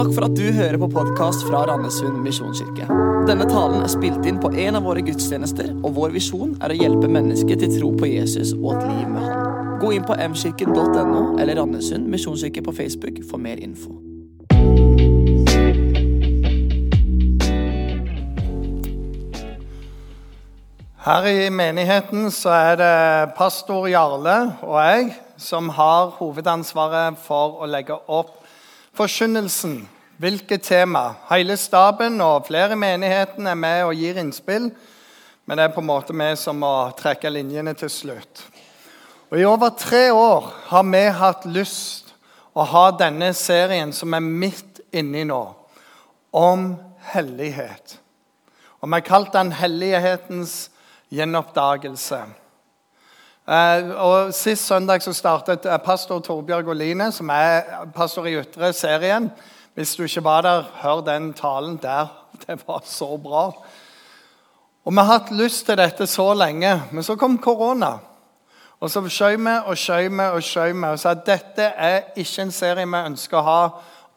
Takk for at du hører på podkast fra Randesund misjonskirke. Denne talen er spilt inn på en av våre gudstjenester, og vår visjon er å hjelpe mennesker til tro på Jesus og et liv med Han. Gå inn på mkirken.no eller Randesund misjonskirke på Facebook for mer info. Her i menigheten så er det pastor Jarle og jeg som har hovedansvaret for å legge opp forkynnelsen. Hvilket tema? Hele staben og flere i menigheten er med og gir innspill. Men det er på en måte vi som må trekke linjene til slutt. Og I over tre år har vi hatt lyst å ha denne serien som er midt inni nå, om hellighet. Og Vi har kalt den 'Hellighetens gjenoppdagelse'. Eh, og Sist søndag så startet eh, pastor Torbjørg Oline, som er pastor i Ytre, serien. Hvis du ikke var der, hør den talen der. Det var så bra. Og Vi har hatt lyst til dette så lenge, men så kom korona. Og så skjøv vi og skjøv vi og skjøv vi og sa at dette er ikke en serie vi ønsker å ha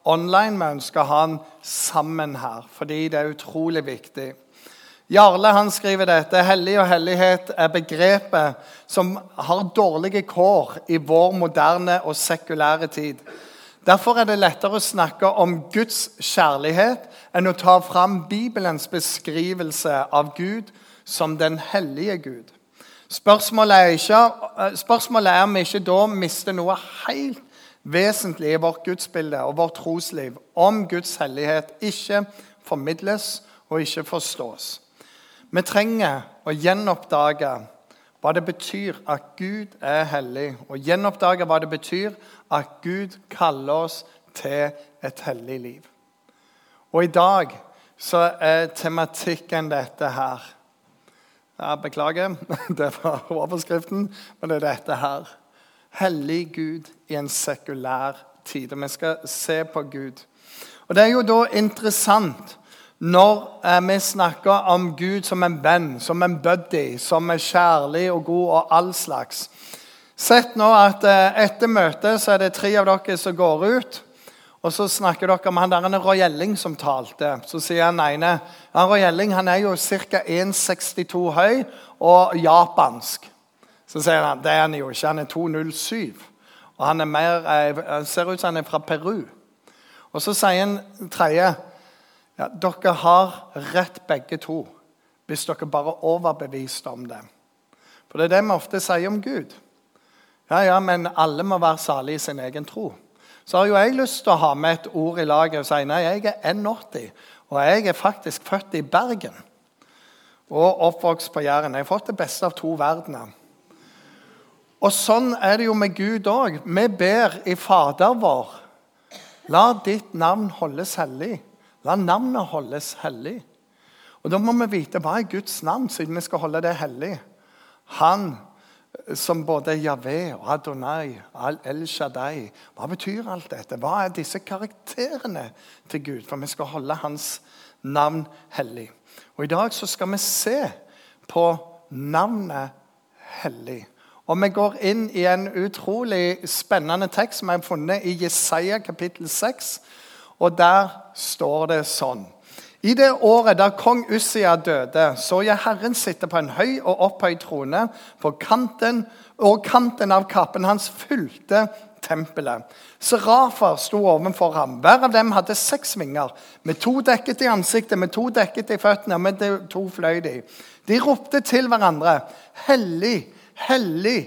online. Vi ønsker å ha den sammen her, fordi det er utrolig viktig. Jarle han skriver dette. Hellig og hellighet er begrepet som har dårlige kår i vår moderne og sekulære tid. Derfor er det lettere å snakke om Guds kjærlighet enn å ta fram Bibelens beskrivelse av Gud som den hellige Gud. Spørsmålet er, ikke, spørsmålet er om vi ikke da mister noe helt vesentlig i vårt gudsbilde og vårt trosliv om Guds hellighet ikke formidles og ikke forstås. Vi trenger å gjenoppdage hva det betyr at Gud er hellig, og gjenoppdage hva det betyr at Gud kaller oss til et hellig liv. Og i dag så er tematikken dette her. Ja, beklager, det var overskriften, men det er dette her. Hellig Gud i en sekulær tid. Og vi skal se på Gud. Og Det er jo da interessant når eh, vi snakker om Gud som en venn, som en buddy, som er kjærlig og god og all slags. Sett nå at eh, etter møtet så er det tre av dere som går ut. Og så snakker dere om han der en Roy Elling som talte. Så sier han ene han Roy Elling han er jo ca. 1,62 høy og japansk. Så sier han det er han jo ikke. Han er 2,07. Og han er mer, eh, ser ut som han er fra Peru. Og så sier han tredje ja, Dere har rett begge to hvis dere bare er overbevist om det. For det er det vi ofte sier om Gud. Ja, ja, men alle må være salige i sin egen tro. Så har jo jeg lyst til å ha med et ord i laget og si nei, jeg er 1,80, og jeg er faktisk født i Bergen og oppvokst på Jæren. Jeg har fått det beste av to verdener. Og sånn er det jo med Gud òg. Vi ber i Fader vår. La ditt navn holdes hellig. La navnet holdes hellig. Og Da må vi vite hva er Guds navn, siden vi skal holde det hellig. Han som både Javé og Adonai, El Shaddai. Hva betyr alt dette? Hva er disse karakterene til Gud? For vi skal holde hans navn hellig. Og I dag så skal vi se på navnet hellig. Og Vi går inn i en utrolig spennende tekst som har funnet i Jesaja kapittel 6. Og der står det sånn i det året da kong Ussia døde, så jeg Herren sitte på en høy og opphøyd trone, kanten og kanten av kappen hans fulgte tempelet. Serafer sto ovenfor ham. Hver av dem hadde seks vinger. Med to dekket i ansiktet, med to dekket i føttene, med to fløy de. De ropte til hverandre. Hellig, hellig,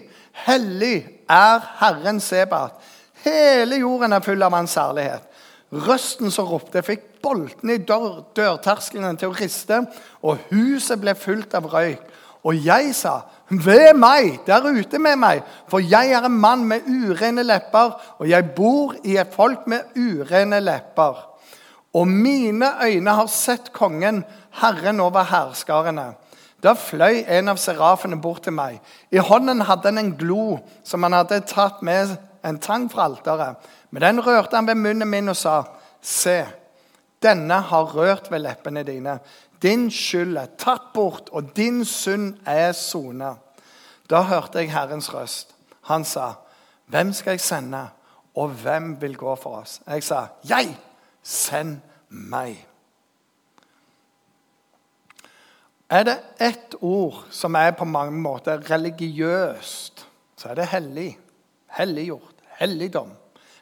hellig er Herren Sebat. Hele jorden er full av hans særlighet. Røsten som ropte, fikk boltene i dør, dørtersklene til å riste, og huset ble fullt av røyk. Og jeg sa, 'Ved meg, der ute med meg, for jeg er en mann med urene lepper,' 'og jeg bor i et folk med urene lepper.' 'Og mine øyne har sett kongen, Herren over hærskarene.' Da fløy en av serafene bort til meg. I hånden hadde han en glo som han hadde tatt med en tang fra alteret. Men den rørte han ved munnen min og sa, Se, denne har rørt ved leppene dine. Din skyld er tatt bort, og din synd er sona. Da hørte jeg Herrens røst. Han sa, Hvem skal jeg sende, og hvem vil gå for oss? Jeg sa, Jeg! Send meg. Er det ett ord som er på mange måter religiøst, så er det hellig. Helliggjort. Helligdom.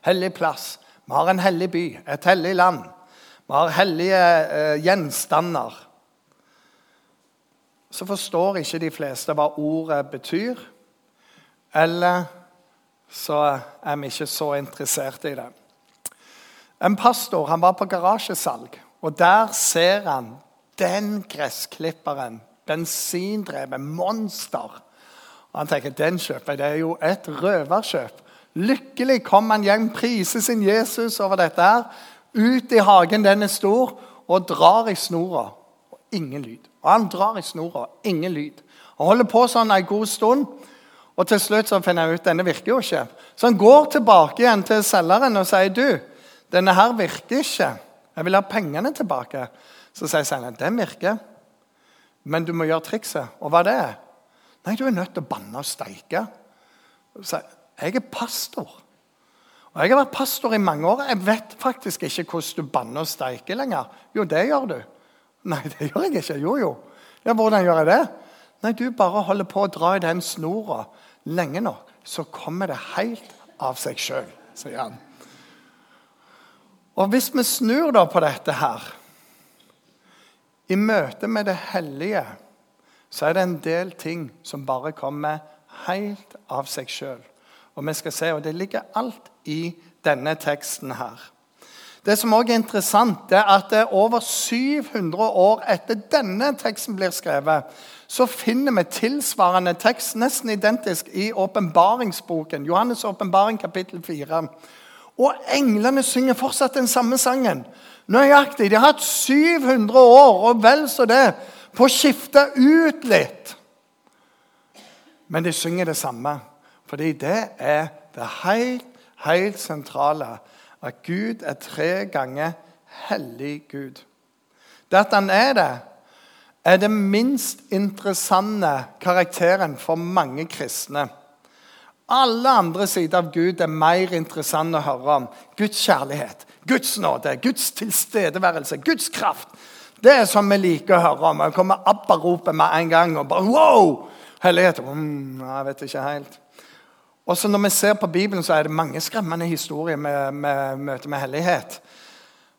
Hellig plass. Vi har en hellig by, et hellig land. Vi har hellige eh, gjenstander. Så forstår ikke de fleste hva ordet betyr. Eller så er vi ikke så interessert i det. En pastor han var på garasjesalg, og der ser han den gressklipperen. Bensindrevet monster. Og Han tenker den kjøper jeg. Det er jo et røverkjøp. Lykkelig kom han hjem, priser sin Jesus over dette. her. Ut i hagen, den er stor, og drar i snora. Og ingen lyd. Og han drar i snora, ingen lyd. Han holder på sånn en god stund. Og til slutt så finner han ut denne virker jo ikke. Så han går tilbake igjen til selgeren og sier du, denne her virker ikke. Jeg vil ha pengene tilbake. Så sier selgeren den virker, men du må gjøre trikset. Og hva det er Nei, du er nødt til å banne og steike. Så jeg er pastor. Og Jeg har vært pastor i mange år. Jeg vet faktisk ikke hvordan du banner og steiker lenger. Jo, det gjør du. Nei, det gjør jeg ikke. Jo, jo. Ja, Hvordan gjør jeg det? Nei, Du bare holder på å dra i den snora lenge nok, så kommer det helt av seg sjøl, sier han. Og hvis vi snur da på dette her I møte med det hellige så er det en del ting som bare kommer helt av seg sjøl. Og vi skal se, og det ligger alt i denne teksten her. Det som også er interessant, det er at det er over 700 år etter denne teksten blir skrevet, så finner vi tilsvarende tekst nesten identisk i åpenbaringsboken. Johannes' åpenbaring, kapittel 4. Og englene synger fortsatt den samme sangen. Nøyaktig. De har hatt 700 år, og vel så det, på å skifte ut litt. Men de synger det samme, fordi det er det helt, helt sentrale. At Gud er tre ganger hellig Gud. Det at han er det, er det minst interessante karakteren for mange kristne. Alle andre sider av Gud er mer interessante å høre om. Guds kjærlighet, Guds nåde, Guds tilstedeværelse, Guds kraft. Det er som vi liker å høre om. Jeg kommer Abba-ropet med en gang. og bare, wow! Hellighet mm, Jeg vet ikke helt. Også Når vi ser på Bibelen, så er det mange skremmende historier med, med møte med hellighet.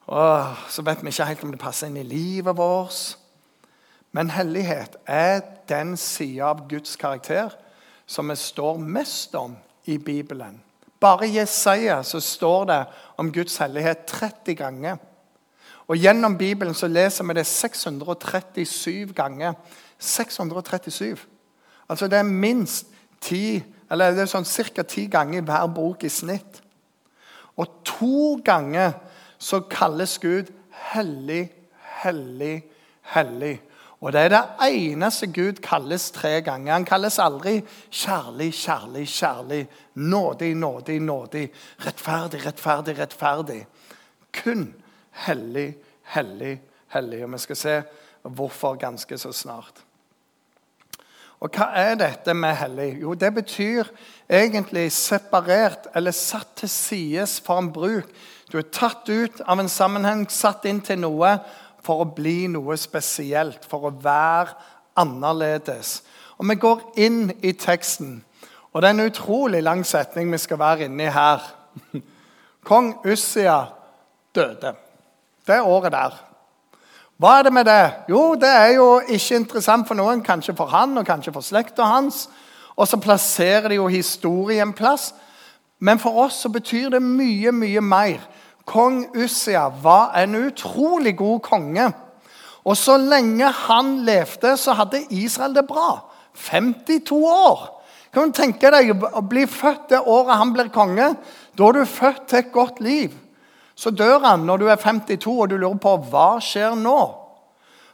Og Så vet vi ikke helt om det passer inn i livet vårt. Men hellighet er den sida av Guds karakter som vi står mest om i Bibelen. Bare i Jesaja så står det om Guds hellighet 30 ganger. Og Gjennom Bibelen så leser vi det 637 ganger. 637. Altså det er minst ti, eller det er sånn ca. ti ganger i hver bok i snitt. Og to ganger så kalles Gud hellig, hellig, hellig. Og det er det eneste Gud kalles tre ganger. Han kalles aldri kjærlig, kjærlig, kjærlig. Nådig, nådig, nådig. Rettferdig, rettferdig, rettferdig. Kun hellig, hellig, hellig. Og vi skal se hvorfor ganske så snart. Og hva er dette med hellig? Jo, det betyr egentlig separert eller satt til sides for en bruk. Du er tatt ut av en sammenheng, satt inn til noe for å bli noe spesielt, for å være annerledes. Og Vi går inn i teksten, og det er en utrolig lang setning vi skal være inni her. Kong Ussia døde. Det året der. Hva er det med det? Jo, det er jo ikke interessant for noen, kanskje for han og kanskje for slekta hans. Og så plasserer de jo historien plass. Men for oss så betyr det mye, mye mer. Kong Ussia var en utrolig god konge. Og så lenge han levde, så hadde Israel det bra. 52 år. Kan du tenke deg å bli født det året han blir konge? Da er du født til et godt liv. Så dør han når du er 52 og du lurer på hva skjer nå.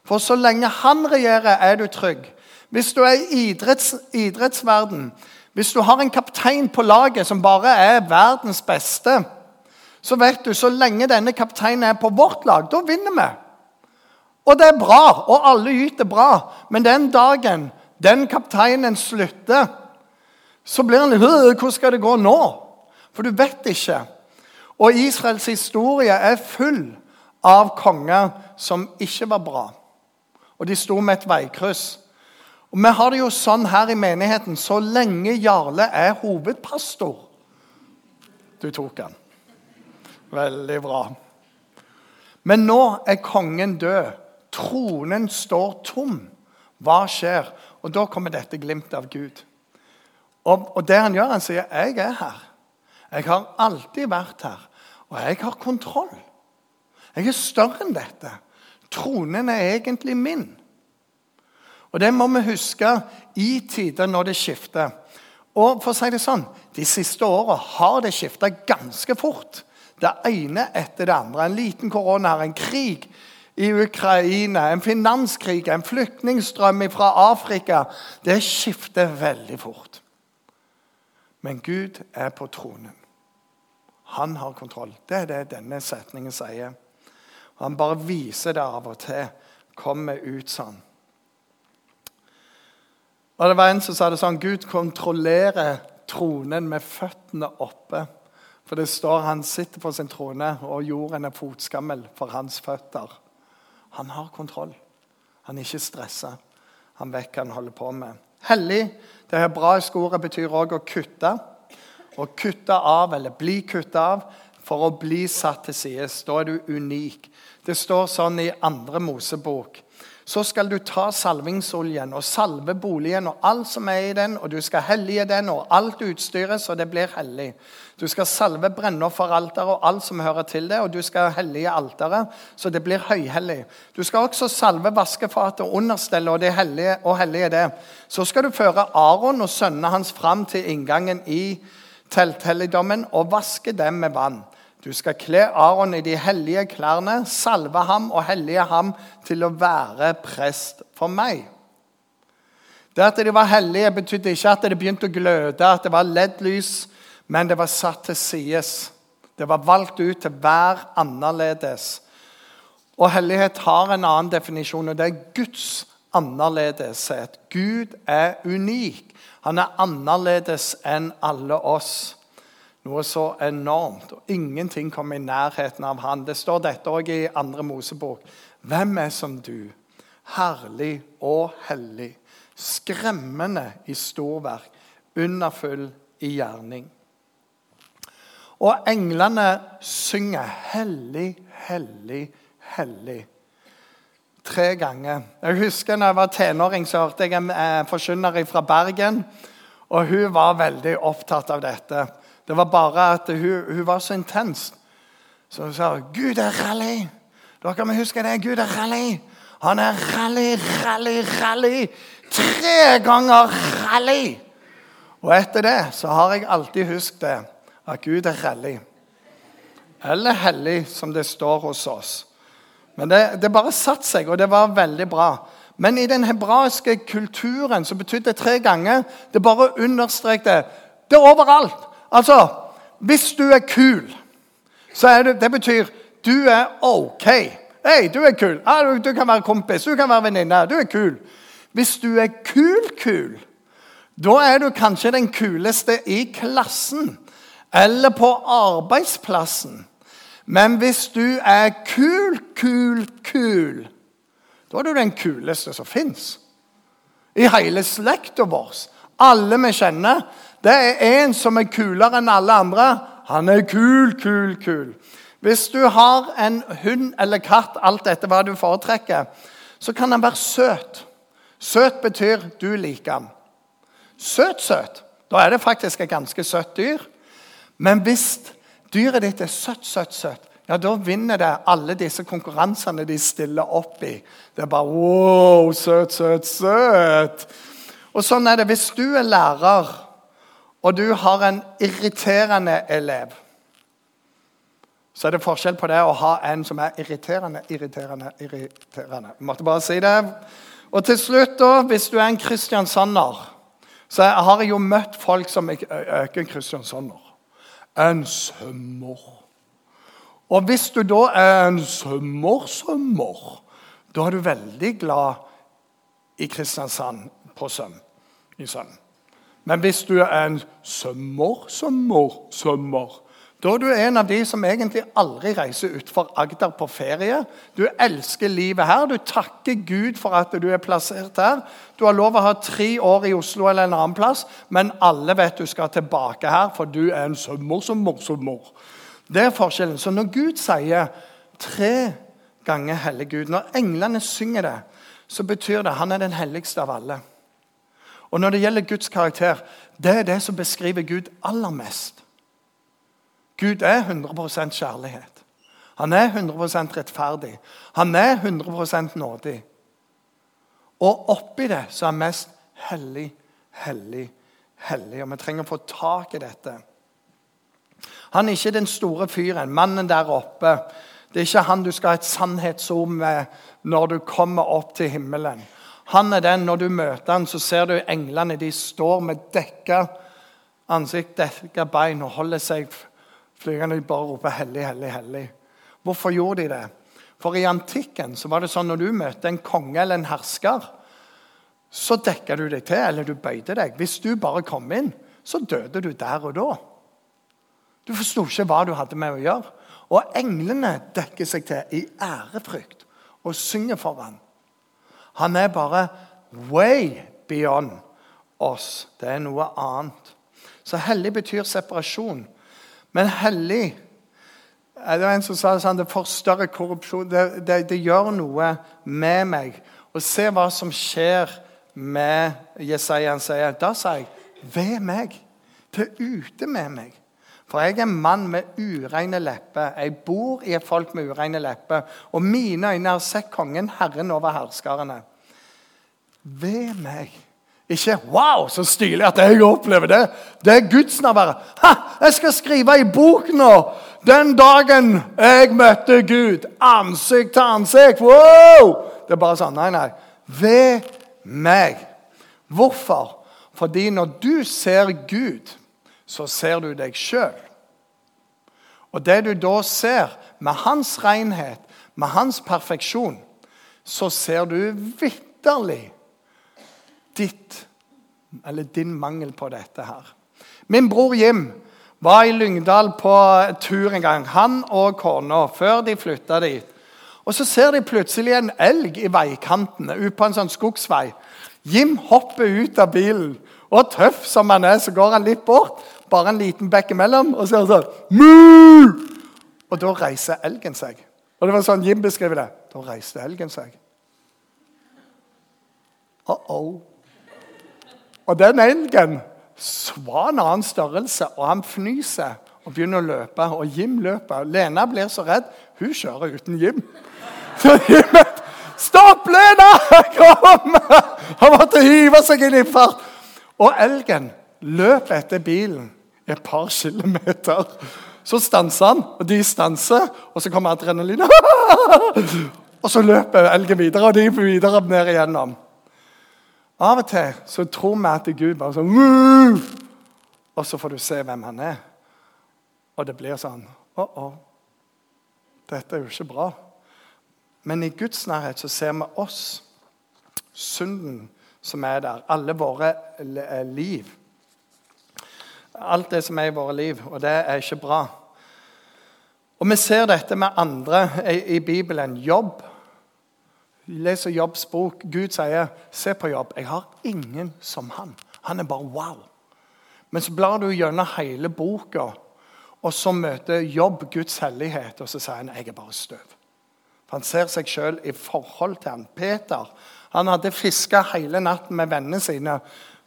For så lenge han regjerer, er du trygg. Hvis du er i idretts, idrettsverden, hvis du har en kaptein på laget som bare er verdens beste, så vet du, så lenge denne kapteinen er på vårt lag, da vinner vi. Og det er bra, og alle yter bra. Men den dagen den kapteinen slutter, så blir han Hvordan skal det gå nå? For du vet ikke. Og Israels historie er full av konger som ikke var bra. Og de sto med et veikryss. Og Vi har det jo sånn her i menigheten så lenge Jarle er hovedpastor. Du tok han. Veldig bra. Men nå er kongen død. Tronen står tom. Hva skjer? Og da kommer dette glimtet av Gud. Og, og det han gjør, han sier, 'Jeg er her. Jeg har alltid vært her, og jeg har kontroll.' Jeg er større enn dette. Tronen er egentlig min. Og Det må vi huske i tider når det skifter. Og for å si det sånn, De siste åra har det skifta ganske fort. Det ene etter det andre. En liten korona, en krig i Ukraina, en finanskrig, en flyktningstrøm fra Afrika. Det skifter veldig fort. Men Gud er på tronen. Han har kontroll. Det er det denne setningen sier. Han bare viser det av og til. Kommer ut sånn. Og det var En som sa det sånn Gud kontrollerer tronen med føttene oppe. For det står han sitter på sin trone, og jorden er fotskammel for hans føtter. Han har kontroll. Han er ikke stressa. Han vet hva han holder på med. Hellig det hebraiske ordet betyr òg å kutte. Å kutte av, eller bli kutta av, for å bli satt til side. Da er du unik. Det står sånn i andre Mosebok så skal du ta salvingsoljen og salve boligen og alt som er i den, og du skal hellige den og alt utstyret så det blir hellig. Du skal salve brennofferalteret og alt som hører til det, og du skal hellige alteret så det blir høyhellig. Du skal også salve vaskefatet og understellet og, det hellige, og hellige det. Så skal du føre Aron og sønnene hans fram til inngangen i telthelligdommen og vaske dem med vann. Du skal kle Aron i de hellige klærne, salve ham og hellige ham til å være prest for meg. Det at de var hellige, betydde ikke at det begynte å gløde, at det var LED-lys, men det var satt til sides. Det var valgt ut til hver annerledes. Og hellighet har en annen definisjon, og det er Guds annerledeshet. Gud er unik. Han er annerledes enn alle oss. Noe så enormt. og Ingenting kommer i nærheten av han. Det står dette òg i andre Mosebok. Hvem er som du? Herlig og hellig. Skremmende i storverk. Underfull i gjerning. Og englene synger 'Hellig, hellig, hellig' tre ganger. Jeg husker da jeg var tenåring, så hørte jeg en eh, forkynner fra Bergen. Og hun var veldig opptatt av dette. Det var bare at hun, hun var så intens. Så hun sa 'Gud er rally'. Dere må huske det. Gud er rally. Han er rally, rally, rally. Tre ganger rally! Og etter det så har jeg alltid husket det, at Gud er rally. Eller hellig, som det står hos oss. Men det, det bare satte seg, og det var veldig bra. Men i den hebraiske kulturen så betydde det tre ganger Det bare understrekte det er overalt. Altså, hvis du er kul, så er det, det betyr du er OK. Hei, du er kul. Ah, du, du, kan være kompis, du kan være venninne. Du er kul. Hvis du er kul-kul, da er du kanskje den kuleste i klassen eller på arbeidsplassen. Men hvis du er kul, kul, kul, da er du den kuleste som fins. I hele slekta vår. Alle vi kjenner, det er en som er kulere enn alle andre. Han er kul, kul, kul. Hvis du har en hund eller katt, alt dette hva du foretrekker, så kan han være søt. Søt betyr du liker han. Søt, søt. Da er det faktisk et ganske søtt dyr. Men hvis dyret ditt er søtt, søtt, søtt, ja, da vinner det alle disse konkurransene de stiller opp i. Det er bare wow, søt, søt, søt. Og sånn er det hvis du er lærer og du har en irriterende elev, så er det forskjell på det å ha en som er irriterende, irriterende, irriterende. Jeg måtte bare si det. Og til slutt, da, hvis du er en kristiansander, så har jeg jo møtt folk som øker en kristiansander. En sømmer. Og hvis du da er en sømmer, sømmer, da er du veldig glad i Kristiansand på søm. I søm. Men hvis du er en sømmer, sømmer, sømmer, Da er du en av de som egentlig aldri reiser utfor Agder på ferie. Du elsker livet her. Du takker Gud for at du er plassert her. Du har lov å ha tre år i Oslo eller en annen plass, men alle vet du skal tilbake her, for du er en sømmer som morsommer. Det er forskjellen. Så når Gud sier tre ganger 'Hellig Gud', når englene synger det, så betyr det han er den helligste av alle. Og når det gjelder Guds karakter, det er det som beskriver Gud aller mest. Gud er 100 kjærlighet. Han er 100 rettferdig. Han er 100 nådig. Og oppi det så er han mest hellig, hellig, hellig. Og vi trenger å få tak i dette. Han er ikke den store fyren, mannen der oppe. Det er ikke han du skal ha et sannhetsord med når du kommer opp til himmelen. Han er den, Når du møter han, så ser du englene. De står med dekka ansikt, dekka bein og holder seg Flygerne bare roper 'hellig, hellig, hellig'. Hvorfor gjorde de det? For i antikken så var det sånn når du møtte en konge eller en hersker, så dekka du deg til, eller du bøyde deg. Hvis du bare kom inn, så døde du der og da. Du forsto ikke hva du hadde med å gjøre. Og englene dekker seg til i ærefrykt og synger for ham. Han er bare way beyond oss. Det er noe annet. Så hellig betyr separasjon. Men hellig Det var en som sa sånn, det forstørrer korrupsjon. Det, det, det, gjør noe med meg. Og se hva som skjer med Jesaja. Da sa jeg, ved meg. Til ute med meg. For jeg er en mann med ureine lepper. Jeg bor i et folk med ureine lepper. Og mine øyne har sett kongen, herren over herskerne. Ved meg. Ikke 'wow, så stilig at jeg opplever det'. Det er Guds nærvær. Jeg skal skrive i bok nå den dagen jeg møtte Gud ansikt til ansikt. Wow! Det er bare sånn. Nei, nei. Ved meg. Hvorfor? Fordi når du ser Gud, så ser du deg sjøl. Og det du da ser, med hans renhet, med hans perfeksjon, så ser du vitterlig ditt, eller din mangel på dette her. Min bror Jim var i Lyngdal på tur en gang, han og kona, før de flytta dit. Og Så ser de plutselig en elg i veikantene ut på en sånn skogsvei. Jim hopper ut av bilen, og tøff som han er, så går han litt bort. Bare en liten bekk imellom, og så er han sånn Mu! Og da reiser elgen seg. Og Det var sånn Jim beskriver det. Da reiste elgen seg. Uh-oh. Og den elgen var en annen størrelse, og han fnyser og begynner å løpe. Og Jim løper. Lena blir så redd. Hun kjører uten Jim. Så Jim Stopp, Lena! Kom! Han måtte hive seg inn i fart. Og elgen løp etter bilen et par kilometer. Så stanser han, og de stanser, og så kommer adrenalinet. Og så løper elgen videre, og de videre ned igjennom. Av og til så tror vi at Gud bare sånn! Og så får du se hvem han er. Og det blir sånn Å, oh, oh. Dette er jo ikke bra. Men i Guds nærhet så ser vi oss, synden som er der, alle våre eh, liv. Alt det som er i våre liv, og det er ikke bra. Og Vi ser dette med andre i Bibelen. Jobb leser Jobbs bok. Gud sier, 'Se på Jobb. Jeg har ingen som han.' Han er bare wow. Men så blar du gjennom hele boka, og så møter Jobb Guds hellighet, og så sier han, 'Jeg er bare støv'. For Han ser seg sjøl i forhold til han. Peter han hadde fiska hele natten med vennene sine.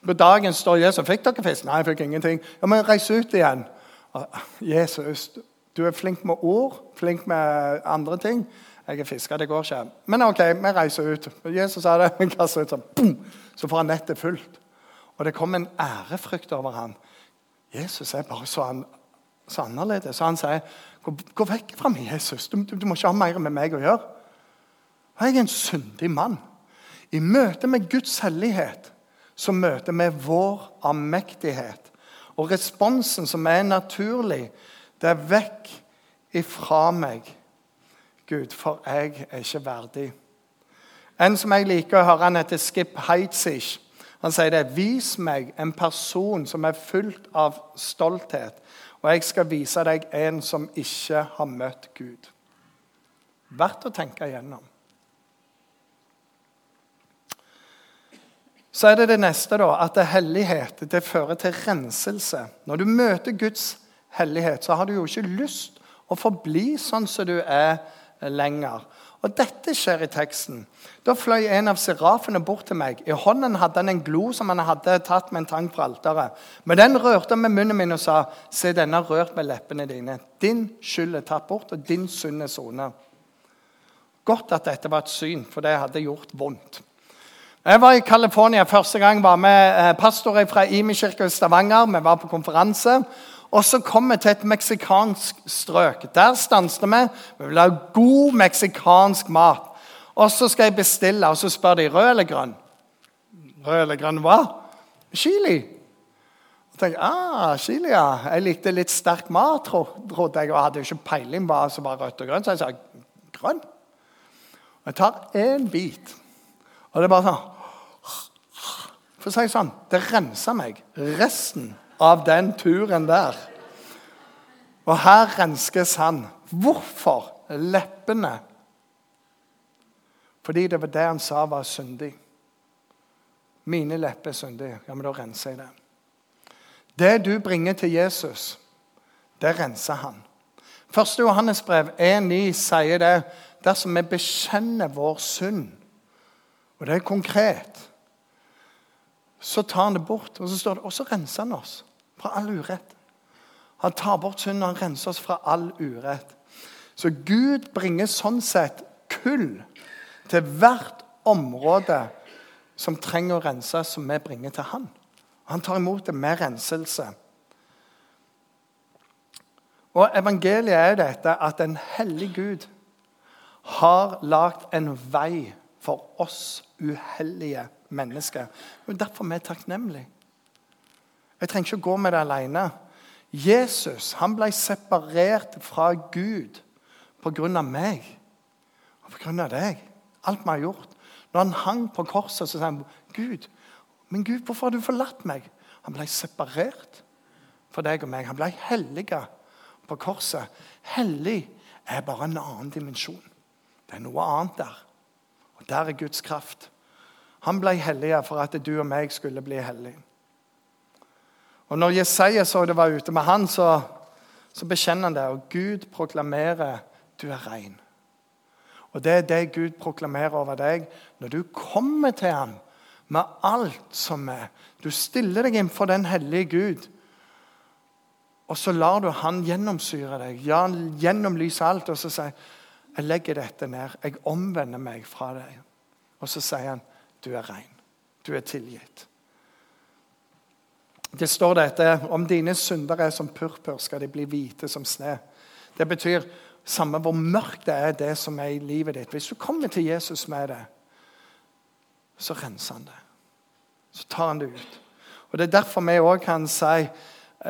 På dagen står Jesus 'Fikk dere fisk?' 'Nei, jeg fikk ingenting.' 'Ja, men reis ut igjen.' Jesus, du er flink med ord, flink med andre ting. Jeg er fisker, det går ikke. Men ok, vi reiser ut. Jesus sa det, vi kaster ut sånn, boom, så får han nettet fullt. Og det kom en ærefrykt over han. Jesus er bare så, an, så annerledes. Så han sier, gå, vekk fra meg, Jesus. Du, du, du, må ikke ha mer med meg å gjøre. Jeg er en syndig mann. I møte med Guds hellighet så møter vi vår avmektighet. Og responsen som er naturlig, det er vekk ifra meg. Gud, for jeg er ikke verdig. En som jeg liker å høre, han heter Skip Heitzig. Han sier det. Vis meg en person som er fullt av stolthet. og jeg skal vise deg en som ikke har møtt Gud. Verdt å tenke igjennom. Så er det det neste, da, at det hellighet det fører til renselse. Når du møter Guds hellighet, så har du jo ikke lyst å forbli sånn som du er lenger. Og Dette skjer i teksten. Da fløy en av serafene bort til meg. I hånden hadde han en glo som han hadde tatt med en tang fra alteret. Men den rørte med munnen min og sa, Se, denne har rørt med leppene dine. Din skyld er tatt bort, og din synd er sonet. Godt at dette var et syn, for det hadde gjort vondt. Jeg var i California første gang. var med eh, pastorer fra Imi kirke i Stavanger. Vi var på konferanse. Og så kom vi til et meksikansk strøk. Der stanset vi. Vi ville ha god meksikansk mat. Og så skal jeg bestille, og så spør de rød eller grønn. Rød eller grønn hva? Chili. Jeg tenker, ah, chili, ja. Jeg likte litt sterk mat, trodde jeg. Og hadde jo ikke peiling hva som var rødt og grønt, så jeg sa grønn. Og Jeg tar én bit, og det er bare sånn For å si sånn, det renser meg. Resten av den turen der. Og her renskes han. Hvorfor? Leppene. Fordi det var det han sa var syndig. Mine lepper er syndige. Ja, men da renser jeg det. Det du bringer til Jesus, det renser han. Første Johannes brev 1,9 sier det dersom vi bekjenner vår synd, og det er konkret så tar han det bort. Og så står det, og så renser han oss fra all urett. Han tar bort synden, han renser oss fra all urett. Så Gud bringer sånn sett kull til hvert område som trenger å renses, som vi bringer til han. Han tar imot det med renselse. Og Evangeliet er dette at en hellig Gud har lagd en vei for oss uhellige menneske. Og Derfor er vi takknemlige. Jeg trenger ikke å gå med det alene. Jesus han ble separert fra Gud pga. meg og pga. deg. Alt vi har gjort. Når han hang på korset, så sa han Gud, men Gud, hvorfor har du forlatt meg? Han ble separert for deg og meg. Han ble hellig på korset. Hellig er bare en annen dimensjon. Det er noe annet der. Og der er Guds kraft. Han ble hellig for at du og meg skulle bli hellige. Og Når Jesaja så det var ute med han, så, så bekjenner han det. Og Gud proklamerer du er ren. Og Det er det Gud proklamerer over deg når du kommer til ham med alt som er. Du stiller deg inn for den hellige Gud. Og så lar du han gjennomsyre deg, ja, gjennomlyse alt. Og så sier jeg legger dette ned. Jeg omvender meg fra deg. Og så sier han du er ren. Du er tilgitt. Det står dette om dine synder er som purpur, skal de bli hvite som sne. Det betyr samme hvor mørkt det er, det som er i livet ditt. Hvis du kommer til Jesus med det, så renser han det. Så tar han det ut. Og Det er derfor vi òg kan si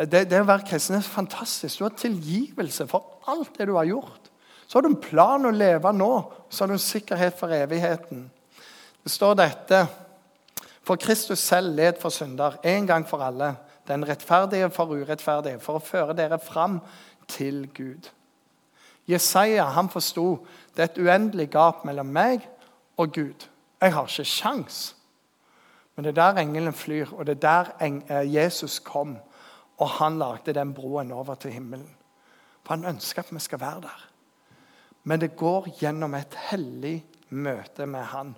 det, det å være kristen er fantastisk. Du har tilgivelse for alt det du har gjort. Så har du en plan å leve nå, så har du en sikkerhet for evigheten. Det står dette For Kristus selv led for synder en gang for alle, den rettferdige for urettferdige, for å føre dere fram til Gud. Jesaja han forsto det er et uendelig gap mellom meg og Gud. Jeg har ikke sjans. Men det er der engelen flyr, og det er der eh, Jesus kom. Og han lagde den broen over til himmelen. For han ønsker at vi skal være der. Men det går gjennom et hellig møte med han.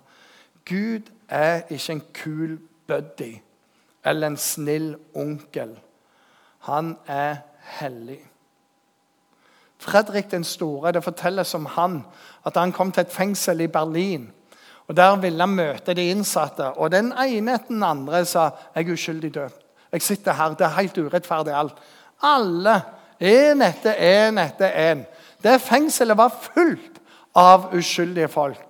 Gud er ikke en kul buddy eller en snill onkel. Han er hellig. Fredrik den store, Det fortelles om han at han kom til et fengsel i Berlin. og Der ville han møte de innsatte. og Den ene etter den andre sa jeg er uskyldig død. Jeg sitter her, Det er helt urettferdig alt. Alle, én etter én etter én. Det fengselet var fullt av uskyldige folk.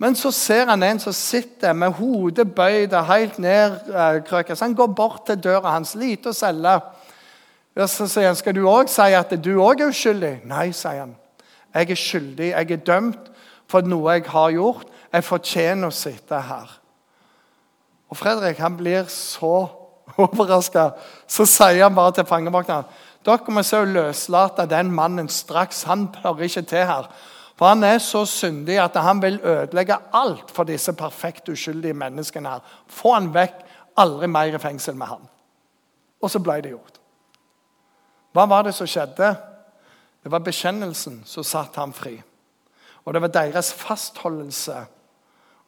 Men så ser han en som sitter med hodet bøyd og helt nedkrøket. Så han går bort til døra hans, lite å selge. Så sier han, 'Skal du òg si at du òg er uskyldig?' 'Nei', sier han. 'Jeg er skyldig. Jeg er dømt for noe jeg har gjort. Jeg fortjener å sitte her.' Og Fredrik han blir så overraska. Så sier han bare til fangevokteren, Dere må se å løslate den mannen straks. Han hører ikke til her. For han er så syndig at han vil ødelegge alt for disse perfekt uskyldige menneskene. her. Få han vekk. Aldri mer i fengsel med han. Og så ble det gjort. Hva var det som skjedde? Det var bekjennelsen som satte ham fri. Og det var deres fastholdelse,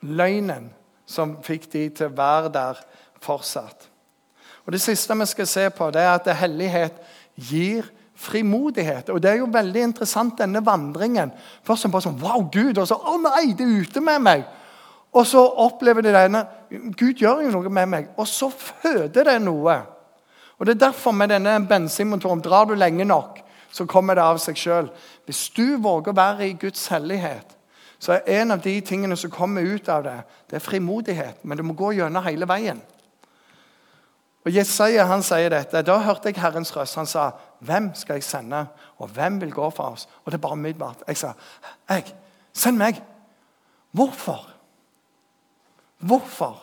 løgnen, som fikk de til å være der fortsatt. Og Det siste vi skal se på, det er at hellighet gir frimodighet. Og Det er jo veldig interessant, denne vandringen. Først bare sånn Wow, Gud! Og så Å nei, det er ute med meg! Og så opplever de denne Gud gjør jo noe med meg. Og så føder det noe. Og Det er derfor med denne bensinmotoren drar du lenge nok, så kommer det av seg sjøl. Hvis du våger å være i Guds hellighet, så er en av de tingene som kommer ut av det, det er frimodighet. Men du må gå gjennom hele veien. Og Jesaja han sier dette. Da hørte jeg Herrens røst. Han sa, 'Hvem skal jeg sende, og hvem vil gå for oss?' Og det er bare umiddelbart. Jeg sa, 'Jeg. Send meg.' Hvorfor? Hvorfor?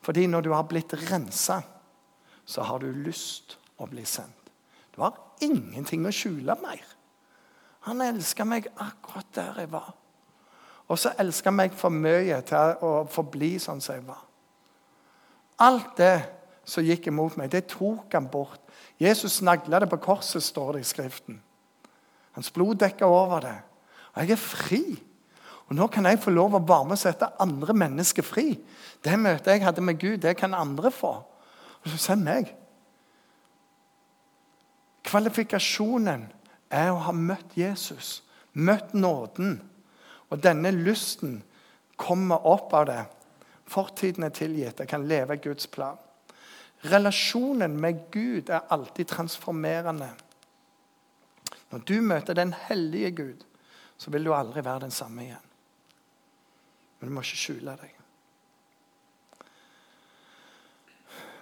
Fordi når du har blitt rensa, så har du lyst å bli sendt. Du har ingenting å skjule mer. Han elska meg akkurat der jeg var. Og så elska meg for mye til å forbli sånn som jeg var. Alt det som gikk imot meg, det tok han bort. Jesus snagla det på korset, står det i Skriften. Hans blod dekka over det. Og jeg er fri. Og Nå kan jeg få lov å være med og sette andre mennesker fri. Det møtet jeg hadde med Gud, det kan andre få. Og så send meg. Kvalifikasjonen er å ha møtt Jesus, møtt nåden. Og denne lysten kommer opp av det. Fortiden er tilgitt. Jeg kan leve Guds plan. Relasjonen med Gud er alltid transformerende. Når du møter den hellige Gud, så vil du aldri være den samme igjen. Men du må ikke skjule deg.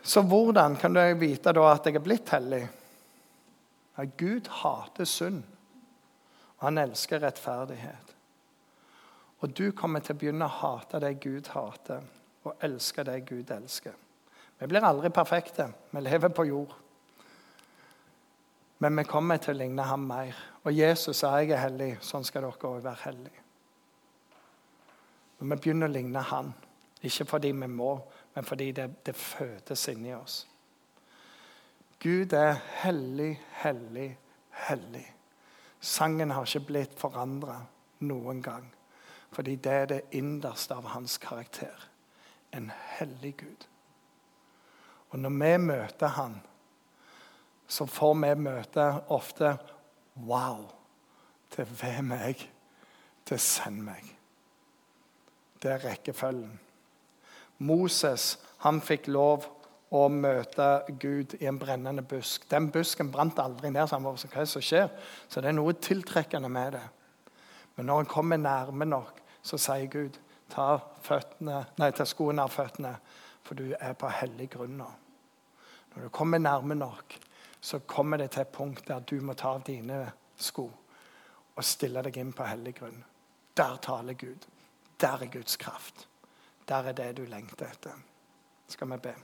Så hvordan kan du vite da at jeg er blitt hellig? Ja, Gud hater synd, og han elsker rettferdighet. Og du kommer til å begynne å hate det Gud hater, og elske det Gud elsker. Vi blir aldri perfekte. Vi lever på jord. Men vi kommer til å ligne ham mer. Og Jesus sa jeg er hellig, sånn skal dere òg være hellige. Vi begynner å ligne han, ikke fordi vi må, men fordi det, det fødes inni oss. Gud er hellig, hellig, hellig. Sangen har ikke blitt forandra noen gang. Fordi det er det innerste av hans karakter. En hellig Gud. Og når vi møter han, så får vi møte ofte Wow! Til hvem meg? Til send meg. Det er rekkefølgen. Moses han fikk lov å møte Gud i en brennende busk. Den busken brant aldri ned. så han var hva som skjer? Så det er noe tiltrekkende med det. Men når han kommer nærme nok, så sier Gud ta, føttene, nei, ta skoene av føttene, for du er på hellig grunn nå. Når du kommer nærme nok, så kommer det til et punkt der du må ta av dine sko og stille deg inn på hellig grunn. Der taler Gud. Der er Guds kraft. Der er det du lengter etter. Skal vi be.